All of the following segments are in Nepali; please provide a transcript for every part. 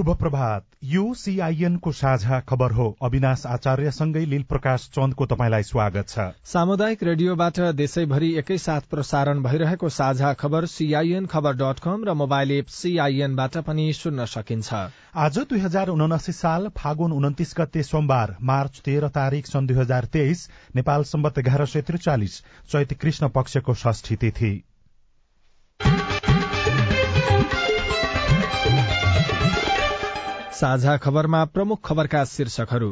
शुभ प्रभात यो सीआईएनको साझा खबर हो। अविनाश आचार्यसँगै लील प्रकाश चन्दको तपाईँलाई स्वागत छ। सामुदायिक रेडियोबाट देशैभरि एकैसाथ प्रसारण भइरहेको साझा खबर सीआईएन खबर डट कम र मोबाइल एप सीआईएनबाट पनि सुन्न सकिन्छ। आज दुई हजार उनासी साल फागुन उन्तिस गते सोमबार मार्च तेह्र तारीक सन् दुई हजार तेइस नेपाल सम्बत एघार सय त्रिचालिस चैत कृष्ण पक्षको षष्ठी तिथि। साझा खबरमा प्रमुख खबरका शीर्षकहरू।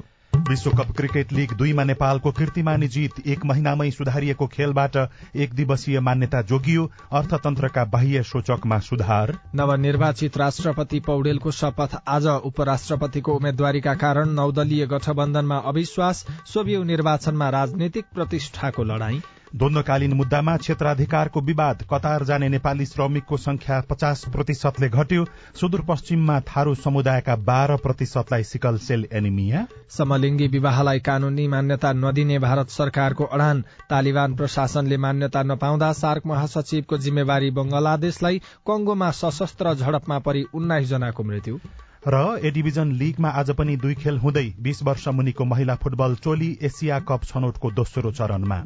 विश्वकप क्रिकेट लीग दुईमा नेपालको कीर्तिमानी जीत एक महिनामै सुधारिएको खेलबाट एक दिवसीय मान्यता जोगियो। अर्थतन्त्रका बाह्य सूचकमा सुधार। नवनिर्वाचित राष्ट्रपति पौडेलको शपथ आज। उपराष्ट्रपतिको उम्मेद्वारीका कारण नौदलीय गठबन्धनमा अविश्वास। सोभियु निर्वाचनमा राजनीतिक प्रतिष्ठाको लड़ाई। द्वन्द्वकालीन मुद्दामा क्षेत्राधिकारको विवाद कतार जाने नेपाली श्रमिकको संख्या पचास प्रतिशतले घट्यो सुदूरपश्चिममा थारू समुदायका बाह्र प्रतिशतलाई सिकल सेल एनिमिया। समलिङ्गी विवाहलाई कानूनी मान्यता नदिने भारत सरकारको अडान तालिबान प्रशासनले मान्यता नपाउँदा सार्क महासचिवको जिम्मेवारी बंगलादेशलाई कंगोमा सशस्त्र झडपमा परि उन्नाइस जनाको मृत्यु। र ए डिभिजन लीगमा आज पनि दुई खेल हुँदै बीस वर्ष मुनिको महिला फुटबल टोली एसिया कप छनौटको दोस्रो चरणमा।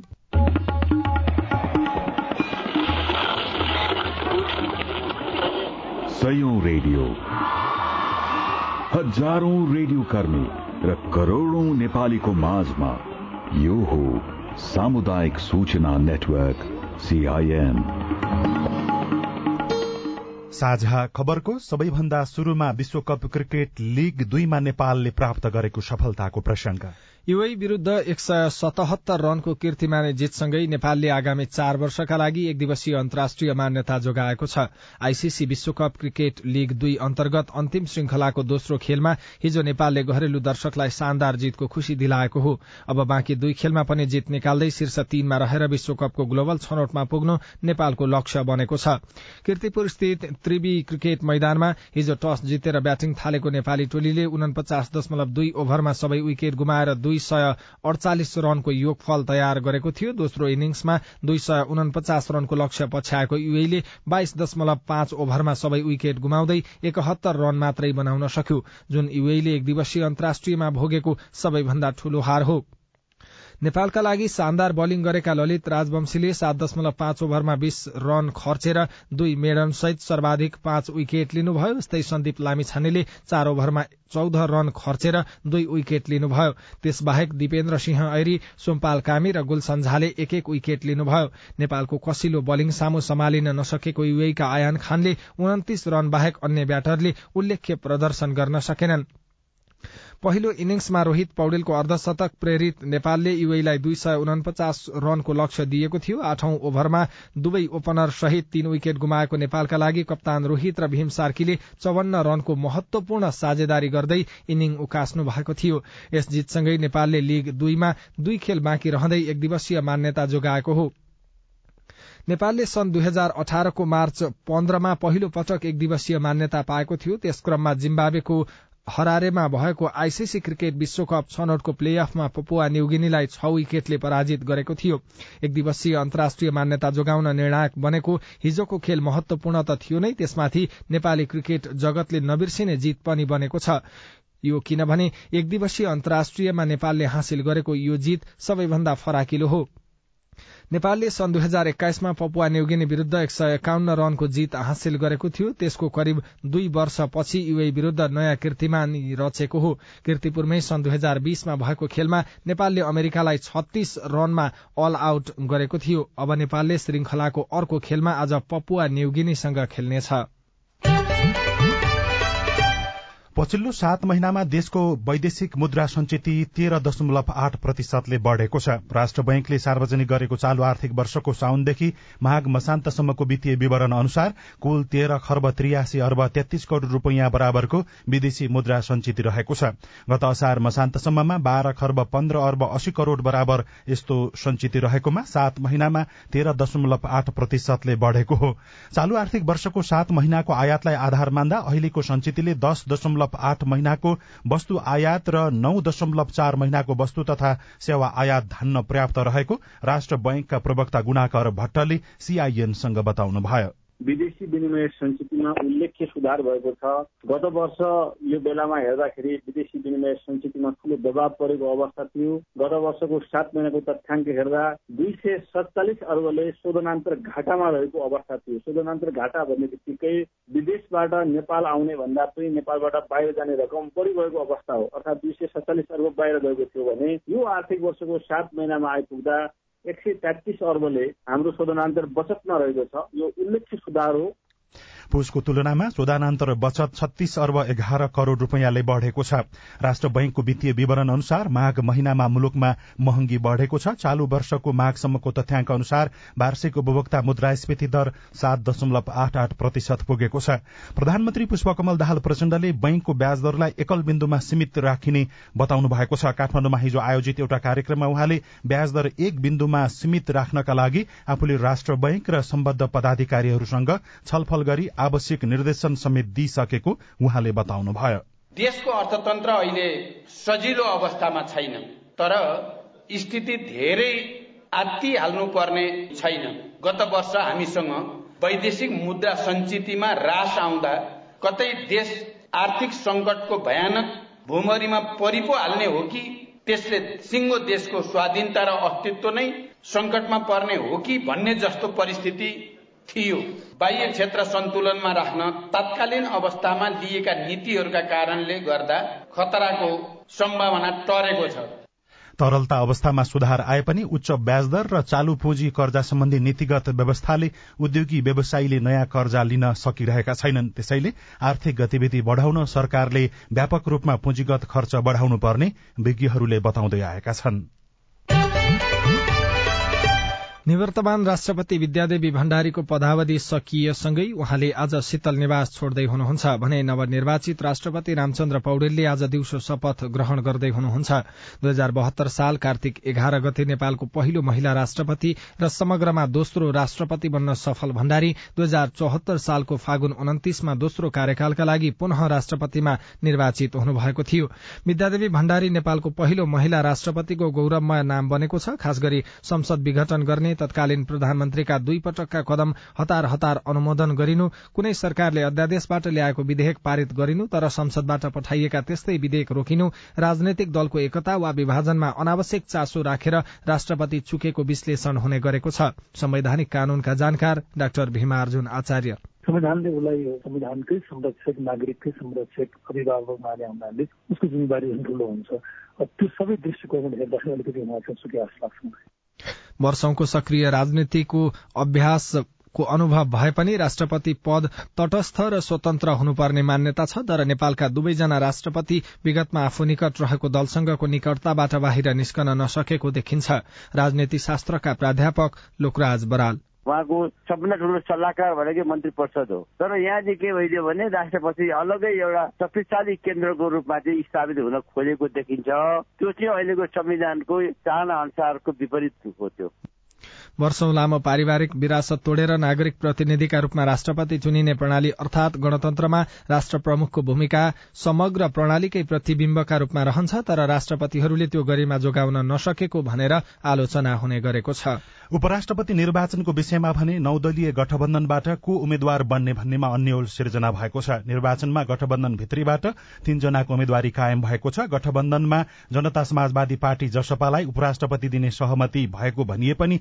सयौं रेडियो। हजारौं रेडियो कर्मी र करोड़ौं नेपालीको माझमा यो हो सामुदायिक सूचना नेटवर्क सीआईएन साझा खबरको सबैभन्दा शुरूमा विश्वकप क्रिकेट लीग दुईमा नेपालले प्राप्त गरेको सफलताको प्रसंग युए विरूद्ध एक सय सतहत्तर रनको कीर्तिमानी जितसँगै नेपालले आगामी चार वर्षका लागि एक दिवसीय अन्तर्राष्ट्रिय मान्यता जोगाएको छ। आईसीसी विश्वकप क्रिकेट लीग दुई अन्तर्गत अन्तिम श्रृंखलाको दोस्रो खेलमा हिजो नेपालले घरेलु दर्शकलाई शानदार जितको खुशी दिलाएको हो। अब बाँकी दुई खेलमा पनि जित निकाल्दै शीर्ष तीनमा रहेर विश्वकपको ग्लोबल छनौटमा पुग्नु नेपालको लक्ष्य बनेको छ। किर्तिपुर स्थित त्रिवी क्रिकेट मैदानमा हिजो टस जितेर ब्याटिङ थालेको नेपाली टोलीले उनपचास दशमलव दुई ओभरमा सबै विकेट गुमाएर दुई सय अडचालिस रनको योगफल तयार गरेको थियो। दोस्रो इनिङ्समा दुई सय उनपचास रनको लक्ष्य पछ्याएको युएले बाइस दशमलव पाँच ओभरमा सबै विकेट गुमाउँदै एकहत्तर रन मात्रै बनाउन सक्यो। जुन युएले एक दिवसीय अन्तर्राष्ट्रियमा भोगेको सबैभन्दा ठूलो हार हो। नेपालका लागि शानदार बलिङ गरेका ललित राजवंशीले सात दशमलव पाँच ओभरमा बीस रन खर्चेर दुई मेडनसहित सर्वाधिक पाँच विकेट लिनुभयो उस्तै सन्दीप लामिछानेले चार ओभरमा चौध रन खर्चेर दुई विकेट लिनुभयो। त्यसबाहेक दिपेन्द्र सिंह ऐरी सोमपाल कामी र गुलसन झाले एक एक विकेट लिनुभयो। नेपालको कसिलो बलिङ सामु सम्हालिन नसकेको युएका आयान खानले उन्तिस रन बाहेक अन्य ब्याटरले उल्लेख्य प्रदर्शन गर्न सकेनन्। पहिलो इनिङ्समा रोहित पौडेलको अर्धशतक प्रेरित नेपालले युएलाई दुई सय उनपचास रनको लक्ष्य दिएको थियो। आठौं ओभरमा दुवै ओपनर सहित तीन विकेट गुमाएको नेपालका लागि कप्तान रोहित र भीम सार्कीले चौवन्न रनको महत्वपूर्ण साझेदारी गर्दै इनिङ उकास्नु भएको थियो। यस जितसँगै नेपालले लीग दुईमा दुई खेल बाँकी रहँदै एक दिवसीय मान्यता जोगाएको हो। नेपालले सन् दुई हजार अठारको मार्च पन्ध्रमा पहिलो पटक एक दिवसीय मान्यता पाएको थियो। त्यस क्रममा जिम्बावेको हरारेमा भएको आईसीसी क्रिकेट विश्वकप छनौटको प्ले अफमा पपुवा न्युगिनीलाई छ विकेटले पराजित गरेको थियो। एक दिवसीय अन्तर्राष्ट्रिय मान्यता जोगाउन निर्णायक बनेको हिजोको खेल महत्वपूर्ण त थियो नै त्यसमाथि नेपाली क्रिकेट जगतले नबिर्सिने जीत पनि बनेको छ। यो किनभने एक दिवसीय अन्तर्राष्ट्रियमा नेपालले हासिल गरेको यो जीत सबैभन्दा फराकिलो हो। नेपालले सन् दुई हजार एक्काइसमा पपुवा न्युगिनी विरूद्ध एक सय एकाउन्न रनको जीत हासिल गरेको थियो। त्यसको करिब दुई वर्षपछि युए विरूद्ध नयाँ कीर्तिमान रचेको हो। कीर्तिपुरमै सन् दुई हजार बीसमा भएको खेलमा नेपालले अमेरिकालाई छत्तीस रनमा अल आउट गरेको थियो। अब नेपालले श्रृंखलाको अर्को खेलमा आज पपुवा न्युगिनीसँग खेल्नेछ। पछिल्लो सात महिनामा देशको वैदेशिक मुद्रा संचिति तेह्र दशमलव आठ प्रतिशतले बढ़ेको छ। राष्ट्र बैंकले सार्वजनिक गरेको चालू आर्थिक वर्षको साउनदेखि माघ मसान्तसम्मको वित्तीय विवरण अनुसार कुल तेह्र खर्ब त्रियासी अर्ब तेत्तीस करोड़ रूपियाँ बराबरको विदेशी मुद्रा संचिति रहेको छ। गत असार मसान्तसम्ममा बाह्र खर्ब पन्ध्र अर्ब अस्सी करोड़ बराबर यस्तो संचिति रहेकोमा सात महिनामा तेह्र दशमलव आठ प्रतिशतले बढ़ेको हो। चालू आर्थिक वर्षको सात महिनाको आयातलाई आधार मान्दा अहिलेको संचितिले दश दशमलव दशमलव आठ महिनाको वस्तु आयात र नौ दशमलव चार महिनाको वस्तु तथा सेवा आयात धान्न पर्याप्त रहेको राष्ट्र बैंकका प्रवक्ता गुणाकर भट्टले सीआईएनसँग बताउनुभयो। विदेशी विनिमय संचितिमा उल्लेख्य सुधार भएको छ। गत वर्ष यो बेलामा हेर्दाखेरि विदेशी विनिमय संचितिमा ठुलो दबाव परेको अवस्था थियो। गत वर्षको सात महिनाको तथ्याङ्क हेर्दा दुई सय सत्तालिस अर्बले शोधनान्तर घाटामा रहेको अवस्था थियो। शोधनान्तर घाटा भन्ने बित्तिकै विदेशबाट नेपाल आउने भन्दा पनि नेपालबाट बाहिर जाने रकम बढी भएको अवस्था हो। अर्थात् दुई सय सत्तालिस अर्ब बाहिर गएको थियो भने यो आर्थिक वर्षको सात महिनामा आइपुग्दा एक सय तेत्तिस अर्बले हाम्रो शोधनान्तर बचतमा रहेको छ। यो उल्लेख्य सुधार हो। पुसको तुलनामा शोधानान्तर बचत छत्तीस अर्ब एघार करोड़ रूपियाँले बढ़ेको छ। राष्ट्र बैंकको वित्तीय विवरण अनुसार माघ महिनामा मुलुकमा महँगी बढ़ेको छ। चालू वर्षको माघसम्मको तथ्याङ्क अनुसार वार्षिक उपभोक्ता मुद्रास्फीति दर सात दशमलव आठ आठ प्रतिशत पुगेको छ। प्रधानमन्त्री पुष्पकमल दाहाल प्रचण्डले बैंकको ब्याज दरलाई एकल बिन्दुमा सीमित राखिने बताउनु भएको छ। काठमाडौँमा हिजो आयोजित एउटा कार्यक्रममा उहाँले ब्याज दर एक बिन्दुमा सीमित राख्नका लागि आफूले राष्ट्र बैंक र सम्बद्ध पदाधिकारीहरूसँग छलफल गरी आवश्यक निर्देशन समेत दिइसकेको उहाँले बताउनुभयो। देशको अर्थतन्त्र अहिले सजिलो अवस्थामा छैन तर स्थिति धेरै आत्ती हाल्नु पर्ने छैन। गत वर्ष हामीसँग वैदेशिक मुद्रा संचितिमा रास आउँदा कतै देश आर्थिक संकटको भयानक भूमरीमा परिपो हाल्ने हो कि त्यसले सिंगो देशको स्वाधीनता र अस्तित्व नै संकटमा पर्ने हो कि भन्ने जस्तो परिस्थिति थियो। बाह्य क्षेत्र सन्तुलनमा राख्न तत्कालीन अवस्थामा लिएका नीतिहरूका कारणले गर्दा खतराको सम्भावना टरेको छ। तरलता अवस्थामा सुधार आए पनि उच्च ब्याजदर र चालू पुँजी कर्जा सम्बन्धी नीतिगत व्यवस्थाले उद्योगी व्यवसायीले नयाँ कर्जा लिन सकिरहेका छैनन्। त्यसैले आर्थिक गतिविधि बढ़ाउन सरकारले व्यापक रूपमा पुँजीगत खर्च बढ़ाउनु पर्ने विज्ञहरूले बताउँदै आएका छनृ। निवर्तमान राष्ट्रपति विद्यादेवी भण्डारीको पदावधि सकिएसँगै उहाँले आज शीतल निवास छोड्दै हुनुहुन्छ भने नवनिर्वाचित राष्ट्रपति रामचन्द्र पौडेलले आज दिउँसो शपथ ग्रहण गर्दै हुनुहुन्छ। दुई हजार बहत्तर साल कार्तिक एघार गते नेपालको पहिलो महिला राष्ट्रपति र समग्रमा दोस्रो राष्ट्रपति बन्न सफल भण्डारी दुई हजार चौहत्तर सालको फागुन उन्तिसमा दोस्रो कार्यकालका लागि पुनः राष्ट्रपतिमा निर्वाचित हुनुभएको थियो। विद्यादेवी भण्डारी नेपालको पहिलो महिला राष्ट्रपतिको गौरवमय नाम बनेको छ खास गरी संसद विघटन गर्ने तत्कालीन प्रधानमन्त्रीका दुई पटकका कदम हतार हतार अनुमोदन गरिनु कुनै सरकारले अध्यादेशबाट ल्याएको विधेयक पारित गरिनु तर संसदबाट पठाइएका त्यस्तै विधेयक रोकिनु राजनैतिक दलको एकता वा विभाजनमा अनावश्यक चासो राखेर राष्ट्रपति चुकेको विश्लेषण हुने गरेको छ। संवैधानिक कानूनका जानकार डाक्टर भीमा अर्जुन आचार्य। संविधानले उसलाई संविधानकै संरक्षक नागरिककै संरक्षक अभिभावक माने हुनाले उसको जिम्मेवारी ठुलो हुन्छ। त्यो सबै दृष्टिकोणबाट हेर्दाखेरि अलिकति उहाँसँग सुके जस्तो लाग्छ वर्षौंको सक्रिय राजनीतिको अभ्यासको अनुभव भए पनि राष्ट्रपति पद तटस्थ र स्वतन्त्र हुनुपर्ने मान्यता छ तर नेपालका दुवैजना राष्ट्रपति विगतमा आफू निकट रहेको दलसँगको निकटताबाट बाहिर निस्कन नसकेको देखिन्छ। राजनीति शास्त्रका प्राध्यापक लोकराज बराल। उहाँको सबभन्दा ठुलो सल्लाहकार भनेकै मन्त्री परिषद हो। तर यहाँ चाहिँ के भइदियो भने राष्ट्रपति अलगै एउटा शक्तिशाली केन्द्रको रूपमा चाहिँ स्थापित हुन खोजेको देखिन्छ। त्यो चाहिँ अहिलेको संविधानको चाहना अनुसारको विपरीत हो त्यो। वर्षौं लामो पारिवारिक विरासत तोडेर नागरिक प्रतिनिधिका रूपमा राष्ट्रपति चुनिने प्रणाली अर्थात गणतन्त्रमा राष्ट्र प्रमुखको भूमिका समग्र प्रणालीकै प्रतिविम्बका रूपमा रहन्छ तर राष्ट्रपतिहरूले त्यो गरिमा जोगाउन नसकेको भनेर आलोचना हुने गरेको छ। उपराष्ट्रपति निर्वाचनको विषयमा भने नौदलीय गठबन्धनबाट को उम्मेद्वार बन्ने भन्नेमा अन्यल सिर्जना भएको छ। निर्वाचनमा गठबन्धन भित्रीबाट तीनजनाको उम्मेद्वारी कायम भएको छ। गठबन्धनमा जनता समाजवादी पार्टी जसपालाई उपराष्ट्रपति दिने सहमति भएको भनिए पनि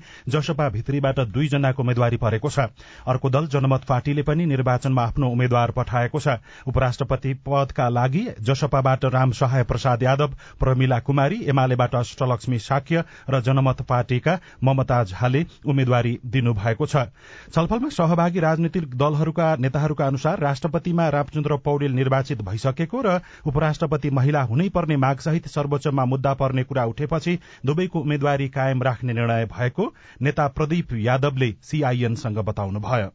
जसपा भित्रीबाट दुईजनाको उम्मेद्वारी परेको छ। अर्को दल जनमत पार्टीले पनि निर्वाचनमा आफ्नो उम्मेद्वार पठाएको छ। उपराष्ट्रपति पदका लागि जसपाबाट राम सहाय प्रसाद यादव प्रमिला कुमारी एमालेबाट अष्टलक्ष्मी साक्य र जनमत पार्टीका ममता झाले उम्मेद्वारी दिनुभएको छ। छलफलमा सहभागी राजनीतिक दलहरूका नेताहरूका अनुसार राष्ट्रपतिमा रामचन्द्र पौडेल निर्वाचित भइसकेको र उपराष्ट्रपति महिला हुनै पर्ने मागसहित सर्वोच्चमा मुद्दा पर्ने कुरा उठेपछि दुवैको उम्मेद्वारी कायम राख्ने निर्णय भएको नेता प्रदीप यादवले सीआईएनसँग बताउनुभयो।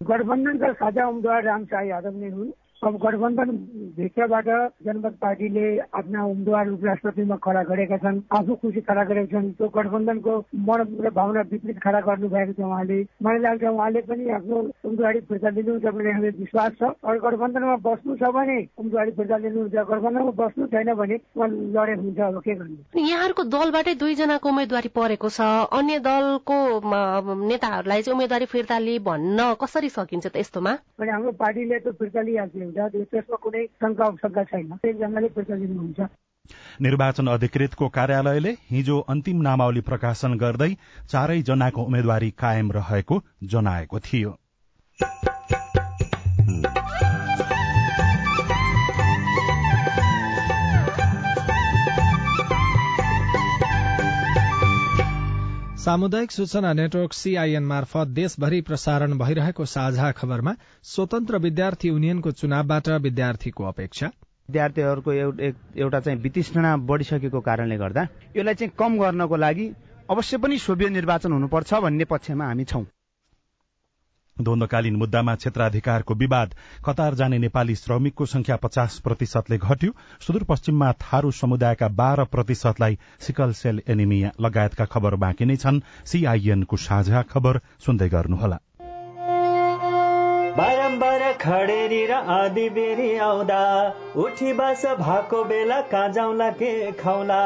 गठबन्धनका साझा उम्मेद्वार रामशाह यादव नै हुन्। अब गठबन्धन भित्रबाट जनमत पार्टीले आफ्ना उम्मेद्वार उपराष्ट्रपतिमा खडा गरेका छन् आफू खुसी खडा गरेका छन् त्यो गठबन्धनको मन र भावना विपरीत खडा गर्नु भएको छ उहाँले। मलाई लाग्छ उहाँले पनि आफ्नो उम्मेदवारी फिर्ता लिनुहुन्छ भन्ने हामीले विश्वास छ। अरू गठबन्धनमा बस्नु छ भने उम्मेदवारी फिर्ता लिनुहुन्छ गठबन्धनमा बस्नु छैन भने उहाँ लडे हुन्छ अब के गर्नु? यहाँहरूको दलबाटै दुईजनाको उम्मेद्वारी परेको छ। अन्य दलको नेताहरूलाई चाहिँ उम्मेद्वारी फिर्ता लिए भन्न कसरी सकिन्छ त यस्तोमा? हाम्रो पार्टीले त फिर्ता लिइहाल्छ। हुन्छ। त्यसमा कुनै शङ्का शङ्का छैन। एकजनाले पैसा दिनुहुन्छ। निर्वाचन अधिकृतको कार्यालयले हिजो अन्तिम नामावली प्रकाशन गर्दै चारै जनाको उम्मेद्वारी कायम रहेको जनाएको थियो। सामुदायिक सूचना नेटवर्क सीआईएन मार्फत देशभरि प्रसारण भइरहेको साझा खबरमा स्वतन्त्र विद्यार्थी युनियनको चुनावबाट विद्यार्थीको अपेक्षा। विद्यार्थीहरूको एउटा चाहिँ वितृष्णा बढ़िसकेको कारणले गर्दा यसलाई चाहिँ कम गर्नको लागि अवश्य पनि सोभियो निर्वाचन हुनुपर्छ भन्ने पक्षमा हामी छौं। द्वन्दकालीन मुद्दामा क्षेत्राधिकारको विवाद कतार जाने नेपाली श्रमिकको संख्या पचास प्रतिशतले घट्यो। सुदूरपश्चिममा थारू समुदायका बाह्र प्रतिशतलाई सिकल सेल एनिमिया लगायतका खबर बाँकी नै छन्। सीआईएनको साझा खबर सुन्दै गर्नुहोला। खडेरी र आदि बेरी आउँदा उठी बास भएको बेला कहाँ जाउँला के खाउला।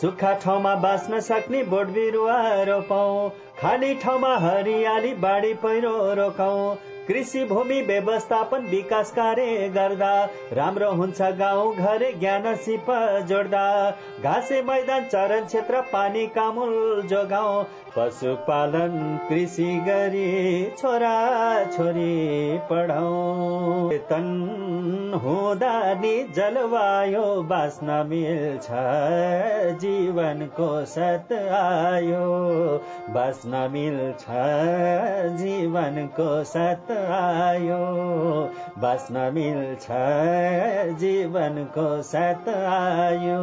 सुक्खा ठाउँमा बाँच्न सक्ने बोट बिरुवा रोपौँ खाली ठाउँमा हरियाली बाढी पहिरो रोकाउँ कृषि भूमि व्यवस्थापन विकास कार्य गर्दा राम्रो हुन्छ गाउँ घर ज्ञान सिप जोड्दा। घाँसे मैदान चरण क्षेत्र पानी कामुल जोगाउँ। पशुपालन कृषि गरी छोरा छोरी पढाउँ। तन हुँदा नि जलवायु बाँच्न मिल्छ जीवनको सत आयो बाँच्न मिल्छ जीवनको सत आयो बाँच्न मिल्छ जीवनको साथ आयो।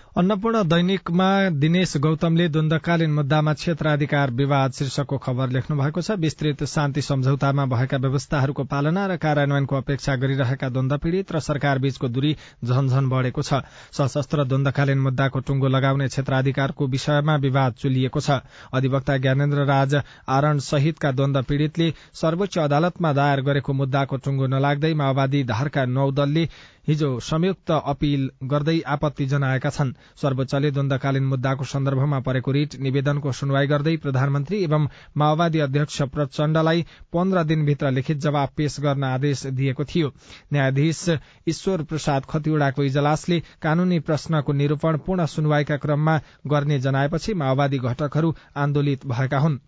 अन्नपूर्ण दैनिकमा दिनेश गौतमले द्वन्दकालीन मुद्दामा क्षेत्राधिकार विवाद शीर्षकको खबर लेख्नु भएको छ। विस्तृत शान्ति सम्झौतामा भएका व्यवस्थाहरूको पालना र कार्यान्वयनको अपेक्षा गरिरहेका द्वन्द पीड़ित र सरकार बीचको दूरी झनझन बढ़ेको छ। सशस्त्र द्वन्दकालीन मुद्दाको टुंगो लगाउने क्षेत्राधिकारको विषयमा विवाद चुलिएको छ। अधिवक्ता ज्ञानेन्द्र राज आरण सहितका द्वन्द पीड़ितले सर्वोच्च अदालतमा दायर गरेको मुद्दाको टुंगो नलाग्दै माओवादी धारका नौ दलले हिजो संयुक्त अपील गर्दै आपत्ति जनाएका छन्। सर्वोच्चले द्वन्दकालीन मुद्दाको सन्दर्भमा परेको रिट निवेदनको सुनवाई गर्दै प्रधानमन्त्री एवं माओवादी अध्यक्ष प्रचण्डलाई पन्ध्र दिनभित्र लिखित जवाब पेश गर्न आदेश दिएको थियो। न्यायाधीश ईश्वर प्रसाद खतिवड़ाको इजलासले कानूनी प्रश्नको निरूपण पूर्ण सुनवाईका क्रममा गर्ने जनाएपछि माओवादी घटकहरू आन्दोलित भएका हुन्।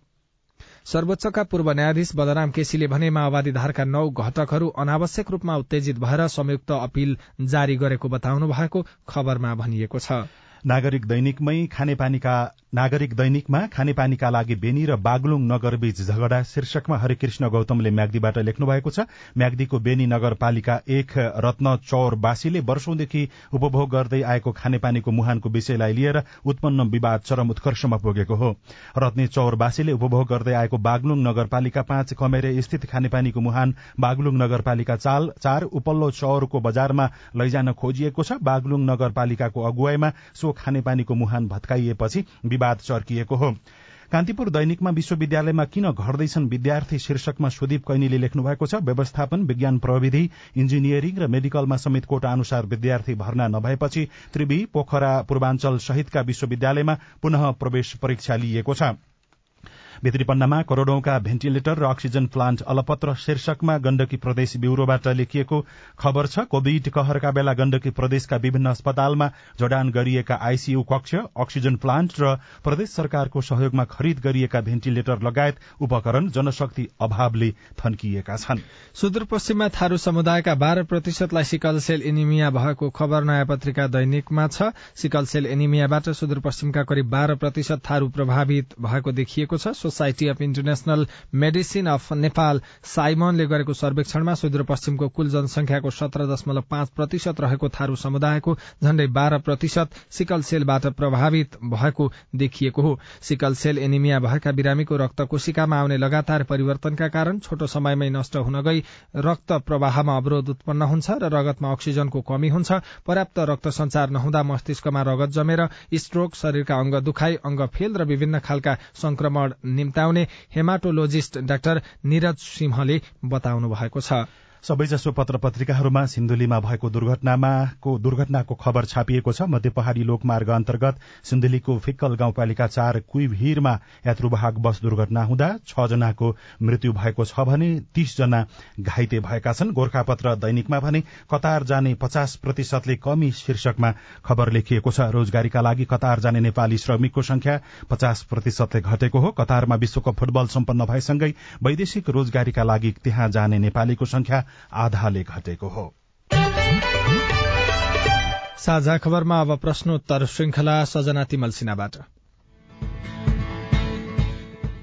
सर्वोच्चका पूर्व न्यायाधीश बलराम केसीले भने माओवादी धारका नौ घटकहरू अनावश्यक रूपमा उत्तेजित भएर संयुक्त अपील जारी गरेको बताउनु भएको खबरमा भनिएको छ। नागरिक दैनिकमै खानेपानीका नागरिक दैनिकमा खानेपानीका लागि बेनी र बागलुङ नगरबीच झगडा शीर्षकमा हरिकृष्ण गौतमले म्याग्दीबाट लेख्नु भएको छ। म्याग्दीको बेनी नगरपालिका एक रत्न चौरवासीले वर्षौंदेखि उपभोग गर्दै आएको खानेपानीको मुहानको विषयलाई लिएर उत्पन्न विवाद चरम उत्कर्षमा पुगेको हो। रत्ने चौरवासीले उपभोग गर्दै आएको बागलुङ नगरपालिका पाँच कमेरे स्थित खानेपानीको मुहान बागलुङ नगरपालिका चाल चार उपल्लो चौरको बजारमा लैजान खोजिएको छ। बागलुङ नगरपालिकाको अगुवाईमा सो खानेपानीको मुहान भत्काइएपछि विवाद चर्किएको हो। कान्तिपुर दैनिकमा विश्वविद्यालयमा किन घट्दैछन् विद्यार्थी शीर्षकमा सुदीप कैनीले लेख्नु भएको छ व्यवस्थापन विज्ञान प्रविधि इन्जिनियरिङ र मेडिकलमा समेत कोटा अनुसार विद्यार्थी भर्ना नभएपछि त्रिवी पोखरा पूर्वाञ्चल सहितका विश्वविद्यालयमा पुनः प्रवेश परीक्षा लिइएको छ। भित्रीपन्नामा करोड़ौंका भेन्टिलेटर र अक्सिजन प्लान्ट अलपत्र शीर्षकमा गण्डकी प्रदेश ब्यूरोबाट लेखिएको खबर छ कोविड कहरका बेला गण्डकी प्रदेशका विभिन्न अस्पतालमा जडान गरिएका आईसीयू कक्ष अक्सिजन प्लान्ट र प्रदेश सरकारको सहयोगमा खरिद गरिएका भेन्टिलेटर लगायत उपकरण जनशक्ति अभावले थन्किएका छन्। सुदूरपश्चिममा थारू समुदायका बाह्र प्रतिशतलाई सिकल सेल एनिमिया भएको खबर नयाँ पत्रिका दैनिकमा छ। सिकल सेल एनिमियाबाट सुदूरपश्चिमका करिब बाह्र प्रतिशत थारू प्रभावित भएको देखिएको छ। Society of international medicine of Nepal साइमनले गरेको सर्वेक्षणमा सुदूरपश्चिमको कुल जनसंख्याको सत्र दशमलव पाँच प्रतिशत रहेको थारू समुदायको झण्डै बाह्र प्रतिशत सिकल सेलबाट प्रभावित भएको देखिएको हो। सिकल सेल एनिमिया भएका बिरामीको रक्त कोशिकामा आउने लगातार परिवर्तनका कारण छोटो समयमै नष्ट हुन गई रक्त प्रवाहमा अवरोध उत्पन्न हुन्छ र रगतमा अक्सिजनको कमी हुन्छ। पर्याप्त रक्त संचार नहुँदा मस्तिष्कमा रगत जमेर स्ट्रोक शरीरका अंग दुखाई अंग फेल र विभिन्न खालका संक्रमण निम्ताउने हेमाटोलोजिस्ट डाक्टर निरज सिंहले बताउनु भएको छ। सबैजसो पत्र पत्रिकाहरूमा सिन्धुलीमा भएको दुर्घटनामाको दुर्घटनाको खबर छापिएको छ। मध्य पहाड़ी लोकमार्ग अन्तर्गत सिन्धुलीको फिक्कल गाउँपालिका चार कुइभीरमा यात्रुवाहक बस दुर्घटना हुँदा छ जनाको मृत्यु भएको छ भने तीस जना घाइते भएका छन्। गोर्खापत्र दैनिकमा भने कतार जाने पचास प्रतिशतले कमी शीर्षकमा खबर लेखिएको छ। रोजगारीका लागि कतार जाने नेपाली श्रमिकको संख्या पचास प्रतिशतले घटेको हो। कतारमा विश्वकप फुटबल सम्पन्न भएसँगै वैदेशिक रोजगारीका लागि त्यहाँ जाने नेपालीको संख्या आधाले घटेको हो। साझा खबरमा अब प्रश्नोत्तर श्रृंखला सजना तिमल सिन्हाबाट।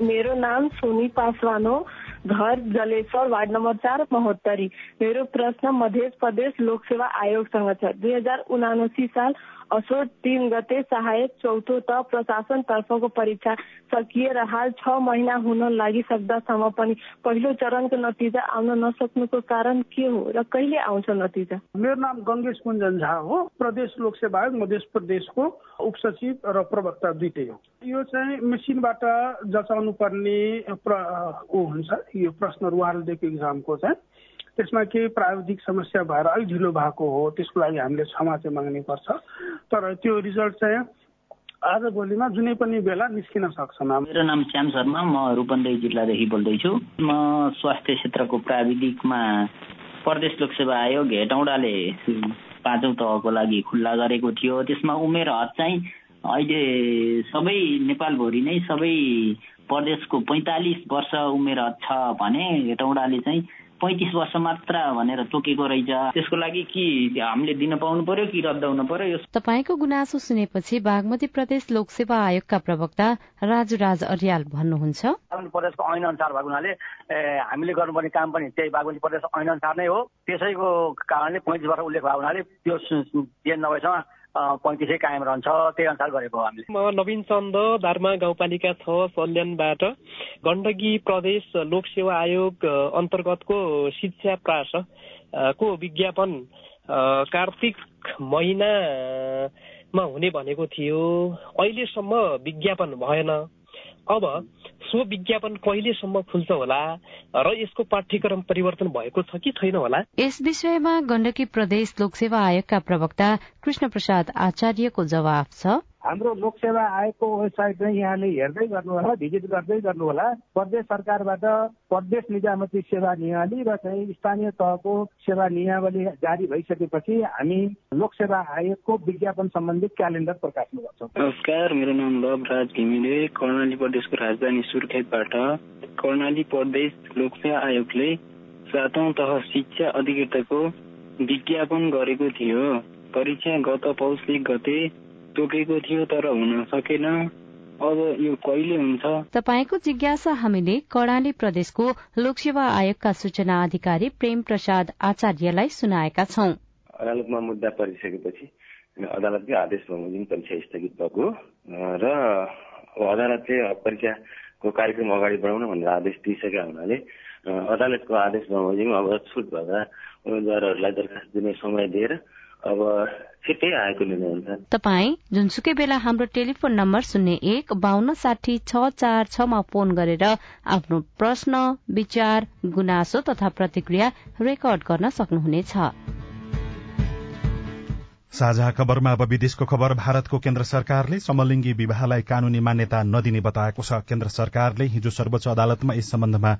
मेरो नाम सोनी पासवान हो। घर जलेश्वर वार्ड नम्बर चार महोत्तरी। मेरो प्रश्न मध्य प्रदेश लोकसेवा आयोगसँग छ। दुई हजार उनासी साल असोज तीन गते सहायक चौथो त प्रशासन तर्फको परीक्षा सकिएर हाल छ महिना हुन लागिसक्दासम्म पनि पहिलो चरणको नतिजा आउन नसक्नुको कारण के हो र कहिले आउँछ नतिजा? मेरो नाम गङ्गेश कुञ्जन झा हो। प्रदेश लोकसेवा आयोग मध्य प्रदेशको उपसचिव र प्रवक्ता दुइटै हो। यो चाहिँ मेसिनबाट जचाउनु पर्ने हुन्छ। यो प्रश्नहरू उहाँले दिएको इक्जामको चाहिँ। त्यसमा केही प्राविधिक समस्या भएर अलिक ढिलो भएको हो त्यसको लागि हामीले क्षमा चाहिँ माग्ने पर्छ तर त्यो रिजल्ट चाहिँ आज भोलिमा जुनै पनि बेला निस्किन सक्छ मेरो नाम श्याम शर्मा म रूपन्देही जिल्लादेखि बोल्दैछु। म स्वास्थ्य क्षेत्रको प्राविधिकमा प्रदेश लोकसेवा आयोग हेटौँडाले पाँचौँ तहको लागि खुल्ला गरेको थियो। त्यसमा उमेर हद चाहिँ अहिले सबै नेपालभरि नै सबै प्रदेशको पैँतालिस वर्ष उमेर छ भने हेटौँडाले चाहिँ पैँतिस वर्ष मात्र भनेर तोकेको रहेछ। त्यसको लागि कि हामीले दिन पाउनु पर्यो कि रद्द हुनु पर्यो तपाईँको गुनासो सुनेपछि बागमती प्रदेश लोकसेवा आयोगका प्रवक्ता राजु राज अरियाल भन्नुहुन्छ। बागमती प्रदेशको ऐन अनुसार भएको हुनाले हामीले गर्नुपर्ने काम पनि त्यही बागमती प्रदेश ऐन अनुसार नै हो। त्यसैको कारणले पैँतिस वर्ष उल्लेख भएको हुनाले त्यो चेन्ज नभएसम्म पैँतिसै कायम रहन्छ। त्यही अनुसार गरेको हामीले। म नवीन चन्द धारमा गाउँपालिका छ सल्यानबाट। गण्डकी प्रदेश लोकसेवा आयोग अन्तर्गतको शिक्षा प्रास को विज्ञापन कार्तिक महिनामा हुने भनेको थियो। अहिलेसम्म विज्ञापन भएन। अब सो विज्ञापन कहिलेसम्म खुल्छ होला र यसको पाठ्यक्रम परिवर्तन भएको छ कि छैन होला? यस विषयमा गण्डकी प्रदेश लोकसेवा आयोगका प्रवक्ता कृष्ण प्रसाद आचार्यको जवाब छ। हाम्रो लोकसेवा आयोगको वेबसाइट चाहिँ यहाँले हेर्दै गर्नु होला भिजिट गर्दै गर्नु होला प्रदेश सरकारबाट प्रदेश निजामती सेवा नियावली र चाहिँ स्थानीय तहको सेवा नियावली जारी भइसकेपछि हामी लोकसेवा आयोगको विज्ञापन सम्बन्धी क्यालेन्डर प्रकाशन गर्छौँ। नमस्कार मेरो नाम लभ राज घिमिरे कर्णाली प्रदेशको राजधानी सुर्खेतबाट। कर्णाली प्रदेश लोकसेवा आयोगले सातौं तह शिक्षा अधिकृतको विज्ञापन गरेको थियो। परीक्षा गत पौष गते तोकेको थियो तर हुन सकेन। अब यो कहिले हुन्छ? तपाईँको जिज्ञासा हामीले कर्णाली प्रदेशको लोकसेवा आयोगका सूचना अधिकारी प्रेम प्रसाद आचार्यलाई सुनाएका छौं। अदालतमा मुद्दा परिसकेपछि अदालतकै आदेश बमोजिम परीक्षा स्थगित भएको र अदालतले परीक्षाको कार्यक्रम अगाडि बढाउन भनेर आदेश दिइसकेका हुनाले अदालतको आदेश बमोजिम अब छुट भएका उम्मेद्वारहरूलाई दरखास्त दिने समय दिएर अब छिट्टै आएको निर्णय हुन्छ। तपाईँ जुनसुकै बेला हाम्रो टेलिफोन नम्बर शून्य एक बान्न साठी छ चार छमा फोन गरेर आफ्नो प्रश्न विचार गुनासो तथा प्रतिक्रिया रेकर्ड गर्न सक्नुहुनेछ। साझा खबरमा अब विदेशको खबर। भारतको केन्द्र सरकारले समलिङ्गी विवाहलाई कानूनी मान्यता नदिने बताएको छ। केन्द्र सरकारले हिजो सर्वोच्च अदालतमा यस सम्बन्धमा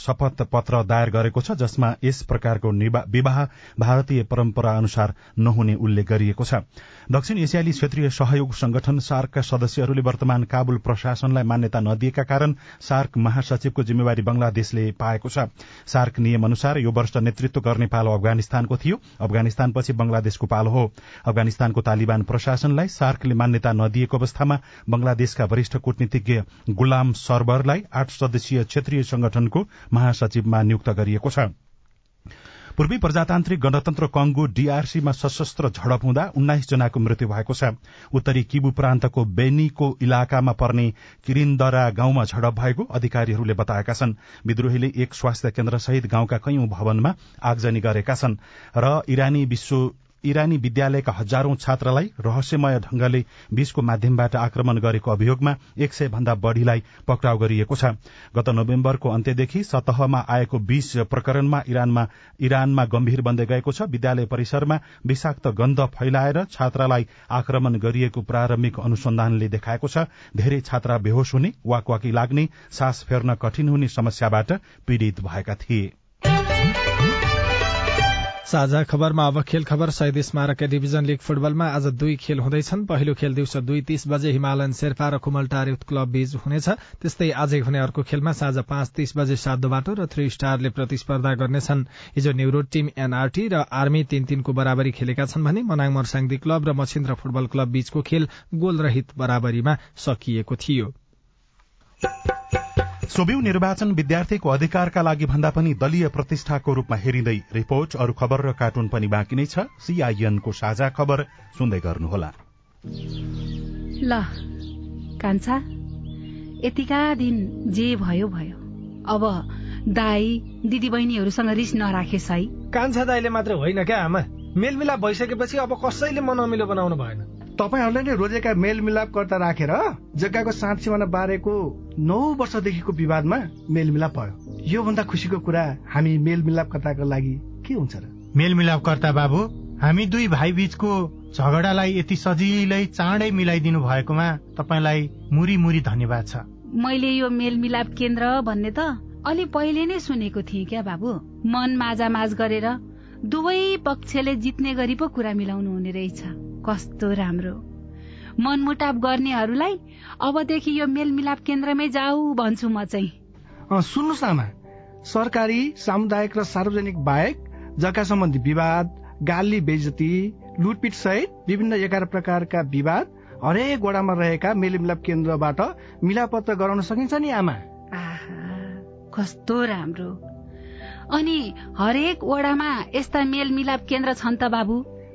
शपथ पत्र दायर गरेको छ जसमा यस प्रकारको विवाह भारतीय परम्परा अनुसार नहुने उल्लेख गरिएको छ। दक्षिण एसियाली क्षेत्रीय सहयोग संगठन सार्कका सदस्यहरूले वर्तमान काबुल प्रशासनलाई मान्यता नदिएका कारण सार्क महासचिवको जिम्मेवारी बंगलादेशले पाएको छ। सार्क नियम अनुसार यो वर्ष नेतृत्व गर्ने पालो अफगानिस्तानको थियो। अफगानिस्तानपछि बंगलादेशको पालो हो। अफगानिस्तानको तालिबान प्रशासनलाई सार्कले मान्यता नदिएको अवस्थामा बंगलादेशका वरिष्ठ कूटनीतिज्ञ गुलाम सरबरलाई आठ सदस्यीय क्षेत्रीय संगठनको महासचिवमा नियुक्त गरिएको छ। पूर्वी प्रजातान्त्रिक गणतन्त्र कंगो डीआरसीमा सशस्त्र झडप हुँदा उन्नाइस जनाको मृत्यु भएको छ। उत्तरी किबु प्रान्तको बेनीको इलाकामा पर्ने किरिन्दरा गाउँमा झडप भएको अधिकारीहरूले बताएका छन्। विद्रोहीले एक स्वास्थ्य केन्द्र सहित गाउँका कैयौं भवनमा आगजनी गरेका छन् र इरानी विश्व इरानी विद्यालयका हजारौं छात्रलाई रहस्यमय ढंगले बीचको माध्यमबाट आक्रमण गरेको अभियोगमा एक सय भन्दा बढ़ीलाई पक्राउ गरिएको छ। गत नोभेम्बरको अन्त्यदेखि सतहमा आएको बीस प्रकरणमा इरानमा इरानमा गम्भीर बन्दै गएको छ। विद्यालय परिसरमा विषाक्त गन्ध फैलाएर छात्रालाई आक्रमण गरिएको प्रारम्भिक अनुसन्धानले देखाएको छ। धेरै छात्रा बेहोश हुने वाकवाकी लाग्ने सास फेर्न कठिन हुने समस्याबाट पीड़ित भएका थिए। साझा खबरमा अब खेल खबर शहीद स्मारक डिभिजन लीग फुटबलमा आज दुई खेल हुँदैछन्। पहिलो खेल दिउँसो दुई तीस बजे हिमालयन शेर्पा र कुमलटार युथ क्लब बीच हुनेछ। त्यस्तै आजै हुने अर्को खेलमा साँझ पाँच तीस बजे सातो बाटो र थ्री स्टारले प्रतिस्पर्धा गर्नेछन्। हिजो न्युरोड टीम एनआरटी र आर्मी तीन तीनको बराबरी खेलेका छन् भने मनाङ मर्साङदी क्लब र मछिन्द्र फुटबल क्लब बीचको खेल गोलरहित बराबरीमा सकिएको थियो। सोभिउ निर्वाचन विद्यार्थीको अधिकारका लागि भन्दा पनि दलीय प्रतिष्ठाको रूपमा हेरिँदै रिपोर्ट अरू खबर र कार्टुन पनि बाँकी नै छ। सीआईएनको साझा खबर सुन्दै गर्नुहोला। ल कान्छा यतिका दिन जे भयो भयो। अब दाई दिदी बहिनीहरूसँग रिस नराखेस् है। कान्छा दाईले मात्र होइन क्या आमा? मेलमिलाप भइसकेपछि अब कसैले मनमिलो बनाउनु भएन। तपाईँहरूले नै रोजेका मेलमिलापकर्ता राखेर जग्गाको साँच सिमाना बारेको नौ वर्षदेखिको विवादमा मेलमिलाप भयो। योभन्दा खुसीको कुरा हामी मेलमिलापकर्ताको लागि के हुन्छ र? मेलमिलापकर्ता बाबु हामी दुई भाइ बीचको झगडालाई यति सजिलै चाँडै मिलाइदिनु भएकोमा तपाईँलाई मुरी मुरी धन्यवाद छ। मैले यो मेलमिलाप केन्द्र भन्ने त अलि पहिले नै सुनेको थिएँ क्या बाबु? मन माझ गरेर दुवै पक्षले जित्ने गरी पो कुरा मिलाउनु हुने रहेछ। कस्तो राम्रो। मनमुटाप गर्नेहरूलाई अबदेखि यो मेलमिलाप केन्द्रमै जाऊ भन्छु म चाहिँ। सुन्नुहोस् आमा। सरकारी सामुदायिक र सार्वजनिक बाहेक जग्गा सम्बन्धी विवाद गाली बेजती लुटपिट सहित विभिन्न एघार प्रकारका विवाद हरेक वडामा रहेका मेलमिलाप केन्द्रबाट मिलापत्र गराउन सकिन्छ नि आमा। कस्तो राम्रो। अनि हरेक वडामा यस्ता मेलमिलाप केन्द्र छन् त बाबु।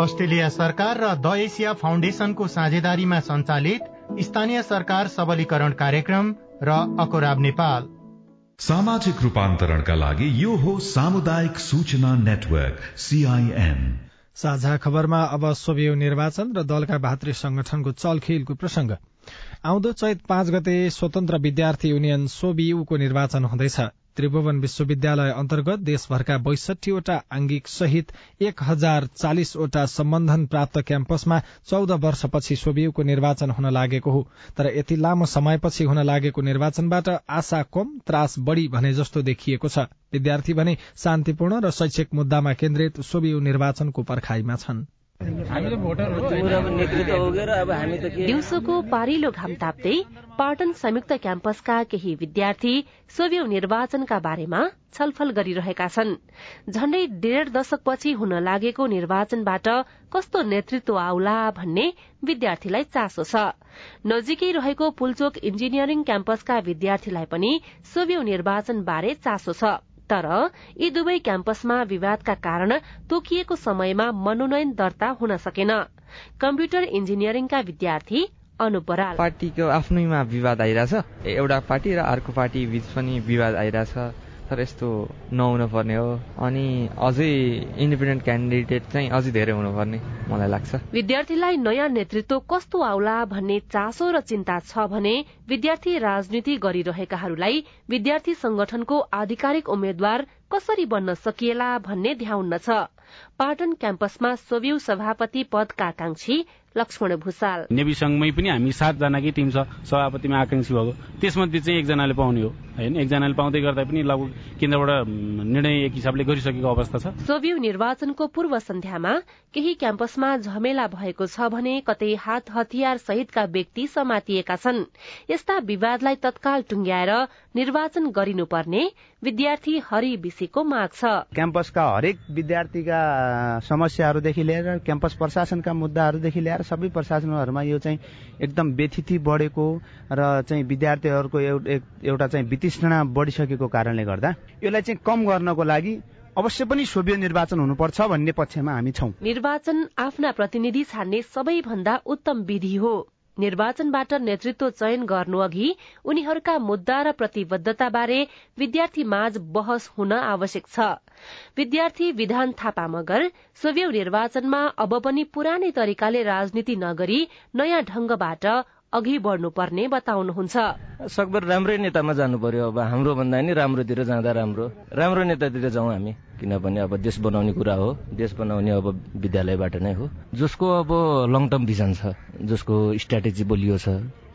अस्ट्रेलिया सरकार र द एसिया फाउन्डेशनको साझेदारीमा सञ्चालित स्थानीय सरकार सबलीकरण कार्यक्रम र अकोराब नेपाल। सामाजिक रूपान्तरणका लागि यो हो सामुदायिक सूचना नेटवर्क सीआईएन साझा खबरमा अब सोभियु निर्वाचन र दलका भातृ संगठनको चलखेलको प्रसंग आउँदो चैत पाँच गते स्वतन्त्र विद्यार्थी युनियन सोबियुको निर्वाचन हुँदैछ। त्रिभुवन विश्वविद्यालय अन्तर्गत देशभरका बैसठीवटा आंगिक सहित एक हजार चालिसवटा सम्बन्धन प्राप्त क्याम्पसमा चौध वर्षपछि सोभियुको निर्वाचन हुन लागेको हो। तर यति लामो समयपछि हुन लागेको निर्वाचनबाट आशा कम त्रास बढ़ी भने जस्तो देखिएको छ। विद्यार्थी भने शान्तिपूर्ण र शैक्षिक मुद्दामा केन्द्रित सोभियु निर्वाचनको पर्खाईमा छन्। दिउँसोको पारिलो घाम ताप्दै पाटन संयुक्त क्याम्पसका केही विद्यार्थी सोभियु निर्वाचनका बारेमा छलफल गरिरहेका छन्। झण्डै डेढ दशकपछि हुन लागेको निर्वाचनबाट कस्तो नेतृत्व आउला भन्ने विद्यार्थीलाई चासो छ। नजिकै रहेको पुलचोक इन्जिनियरिङ क्याम्पसका विद्यार्थीलाई पनि सोभियु निर्वाचन बारे चासो छ। तर यी दुवै क्याम्पसमा विवादका कारण तोकिएको समयमा मनोनयन दर्ता हुन सकेन। कम्प्युटर इन्जिनियरिङका विद्यार्थी बराल। पार्टीको आफ्नैमा विवाद आइरहेछ। एउटा पार्टी र अर्को पार्टी बीच पनि विवाद आइरहेछ। तर यस्तो नहुन पर्ने हो। अनि अझै इन्डिपेन्डेन्ट क्यान्डिडेट चाहिँ अझै धेरै हुनुपर्ने मलाई लाग्छ। विद्यार्थीलाई नयाँ नेतृत्व कस्तो आउला भन्ने चासो र चिन्ता छ भने विद्यार्थी राजनीति गरिरहेकाहरूलाई विद्यार्थी संगठनको आधिकारिक उम्मेद्वार कसरी बन्न सकिएला भन्ने ध्याउन्न छ। पाटन क्याम्पसमा सोभ्यू सभापति पदका आकांक्षी लक्ष्मण भूषाल। नेवी संघमै पनि हामी सातजनाकै टिम छ। सभापतिमा आकांक्षी भएको। त्यसमध्ये चाहिँ एकजनाले पाउने हो। होइन एकजनाले पाउँदै गर्दा पनि लगभग केन्द्रबाट निर्णय एक हिसाबले गरिसकेको अवस्था छ। सोभियु निर्वाचनको पूर्व सन्ध्यामा केही क्याम्पसमा झमेला भएको छ भने कतै हात हतियार सहितका व्यक्ति समातिएका छन्। यस्ता विवादलाई तत्काल टुंग्याएर निर्वाचन गरिनुपर्ने विद्यार्थी हरि विशीको माग छ। क्याम्पसका हरेक विद्यार्थीका समस्याहरूदेखि लिएर क्याम्पस प्रशासनका मुद्दाहरूदेखि लिएर सबै प्रशासनहरूमा यो चाहिँ एकदम व्यथिति बढेको र चाहिँ विद्यार्थीहरूको एउटा चाहिँ वितृष्णा बढिसकेको कारणले गर्दा यसलाई चाहिँ कम गर्नको लागि अवश्य पनि सोभ्य निर्वाचन हुनुपर्छ भन्ने पक्षमा हामी छौं। निर्वाचन आफ्ना प्रतिनिधि छान्ने सबैभन्दा उत्तम विधि हो। निर्वाचनबाट नेतृत्व चयन गर्नु अघि उनीहरूका मुद्दा र प्रतिबद्धताबारे विद्यार्थी माझ बहस हुन आवश्यक छ। विद्यार्थी विधान थापा मगर सोभ्यौ निर्वाचनमा अब पनि पुरानै तरिकाले राजनीति नगरी नयाँ ढंगबाट अघि बढ्नुपर्ने बताउनुहुन्छ। सकभर राम्रै नेतामा जानु पर्यो अब हाम्रो भन्दा नि राम्रोतिर जाँदा राम्रो। राम्रो नेतातिर जाउँ हामी। किनभने अब देश बनाउने कुरा हो। देश बनाउने अब विद्यालयबाट नै हो। जसको अब लङ टर्म भिजन छ। जसको स्ट्राटेजी बलियो छ।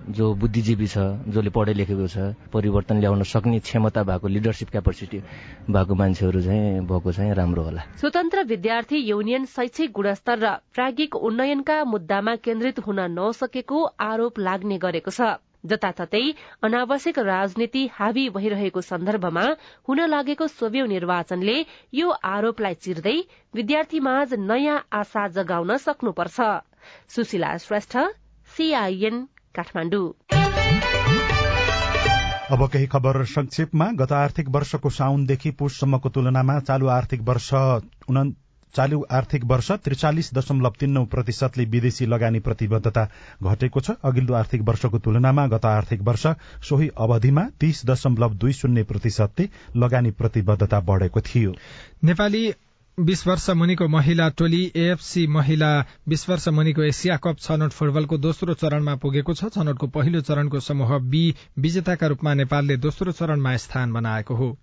जो बुद्धिजीवी छ जसले पढे लेखेको छ परिवर्तन ल्याउन सक्ने क्षमता भएको लिडरसिप क्यापासिटी भएको मान्छेहरू चाहिँ भएको चाहिँ राम्रो होला। स्वतन्त्र विद्यार्थी युनियन शैक्षिक गुणस्तर र प्राज्ञिक उन्नयनका मुद्दामा केन्द्रित हुन नसकेको आरोप लाग्ने गरेको छ। जताततै अनावश्यक राजनीति हावी भइरहेको सन्दर्भमा हुन लागेको सोभ्यौ निर्वाचनले यो आरोपलाई चिर्दै विद्यार्थीमाझ नयाँ आशा जगाउन सक्नुपर्छ। सुशीला श्रेष्ठ सीआईएन अब केही खबर संक्षेपमा गत आर्थिक वर्षको साउनदेखि पुससम्मको तुलनामा चालू आर्थिक वर्ष चालू आर्थिक वर्ष त्रिचालिस दशमलव तीन नौ प्रतिशतले विदेशी लगानी प्रतिबद्धता घटेको छ। अघिल्लो आर्थिक वर्षको तुलनामा गत आर्थिक वर्ष सोही अवधिमा तीस दशमलव दुई शून्य प्रतिशतले लगानी प्रतिबद्धता बढ़ेको थियो। नेपाली बीस वर्ष मुनिको महिला टोली एएफसी महिला बीस वर्ष मुनिको एसिया कप छनौट फुटबलको दोस्रो चरणमा पुगेको छ। छनौटको पहिलो चरणको समूह बी विजेताका रूपमा नेपालले दोस्रो चरणमा स्थान बनाएको हो।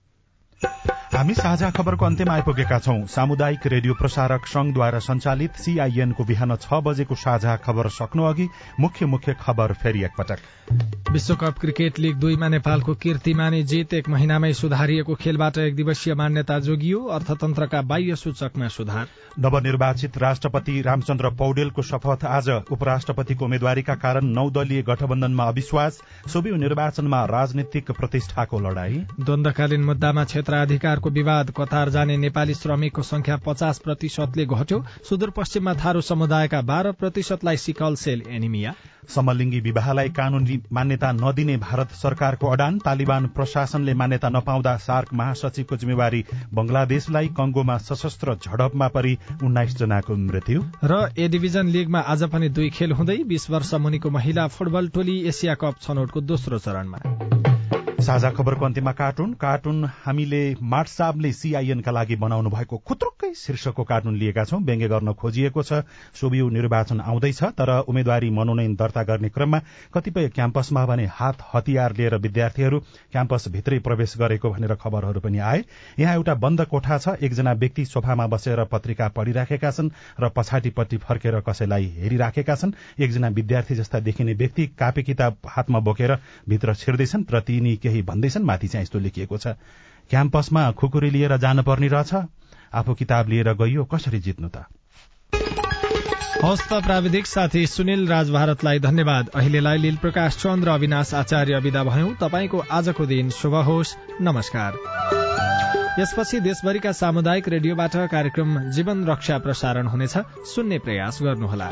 हामी साझा खबरको अन्त्यमा आइपुगेका छौं। सामुदायिक रेडियो प्रसारक संघद्वारा संचालित सीआईएनको बिहान छ बजेको साझा खबर सक्नु अघि मुख्य मुख्य खबर फेरि एकपटक। विश्वकप क्रिकेट लीग दुईमा नेपालको कीर्तिमानी जित एक महिनामै सुधारिएको खेलबाट एक दिवसीय मान्यता जोगियो। अर्थतन्त्रका बाह्य सूचकमा सुधार। नवनिर्वाचित राष्ट्रपति रामचन्द्र पौडेलको शपथ आज उपराष्ट्रपतिको उम्मेद्वारीका कारण नौ दलीय गठबन्धनमा अविश्वास। सोभि निर्वाचनमा राजनीतिक प्रतिष्ठाको लड़ाई। द्वन्दकालीन मुद्दामा क्षेत्राधिकारको विवाद कतार जाने नेपाली श्रमिकको संख्या पचास प्रतिशतले घट्यो। सुदूरपश्चिममा थारू समुदायका बाह्र प्रतिशतलाई सिकल सेल एनिमिया। समलिङ्गी विवाहलाई कानूनी मान्यता नदिने भारत सरकारको अडान। तालिबान प्रशासनले मान्यता नपाउँदा सार्क महासचिवको जिम्मेवारी बंगलादेशलाई कंगोमा सशस्त्र झडपमा परि उन्नाइस जनाको मृत्यु। र ए डिभिजन लीगमा आज पनि दुई खेल हुँदै बीस वर्ष मुनिको महिला फुटबल टोली एसिया कप छनौटको दोस्रो चरणमा। साझा खबरको अन्त्यमा कार्टुन। कार्टुन हामीले मार्ट साहबले सीआईएनका लागि बनाउनु भएको खुत्रुक्कै शीर्षकको कार्टुन लिएका छौं। व्यङ्ग्य गर्न खोजिएको छ। सोभियु निर्वाचन आउँदैछ तर उम्मेद्वारी मनोनयन दर्ता गर्ने क्रममा कतिपय क्याम्पसमा भने हात हतियार लिएर विद्यार्थीहरू क्याम्पस भित्रै प्रवेश गरेको भनेर खबरहरू पनि आए। यहाँ एउटा बन्द कोठा छ। एकजना व्यक्ति सोफामा बसेर पत्रिका पढिराखेका छन् र पछाडिपट्टि फर्केर कसैलाई हेरिराखेका छन्। एकजना विद्यार्थी जस्ता देखिने व्यक्ति कापी किताब हातमा बोकेर भित्र छिर्दैछन् र तिनी भन्दैछन् माथि चाहिँ यस्तो लेखिएको छ। क्याम्पसमा खुकुरी लिएर जानुपर्ने रहेछ। आफू किताब लिएर गइयो कसरी जित्नु त? हस्त प्राविधिक साथी सुनिल राज भारतलाई धन्यवाद। अहिलेलाई लील प्रकाश चन्द्र अविनाश आचार्य विदा भयौं। तपाईँको आजको दिन शुभ होस्। नमस्कार। यसपछि देशभरिका सामुदायिक रेडियोबाट कार्यक्रम जीवन रक्षा प्रसारण हुनेछ। सुन्ने प्रयास गर्नुहोला।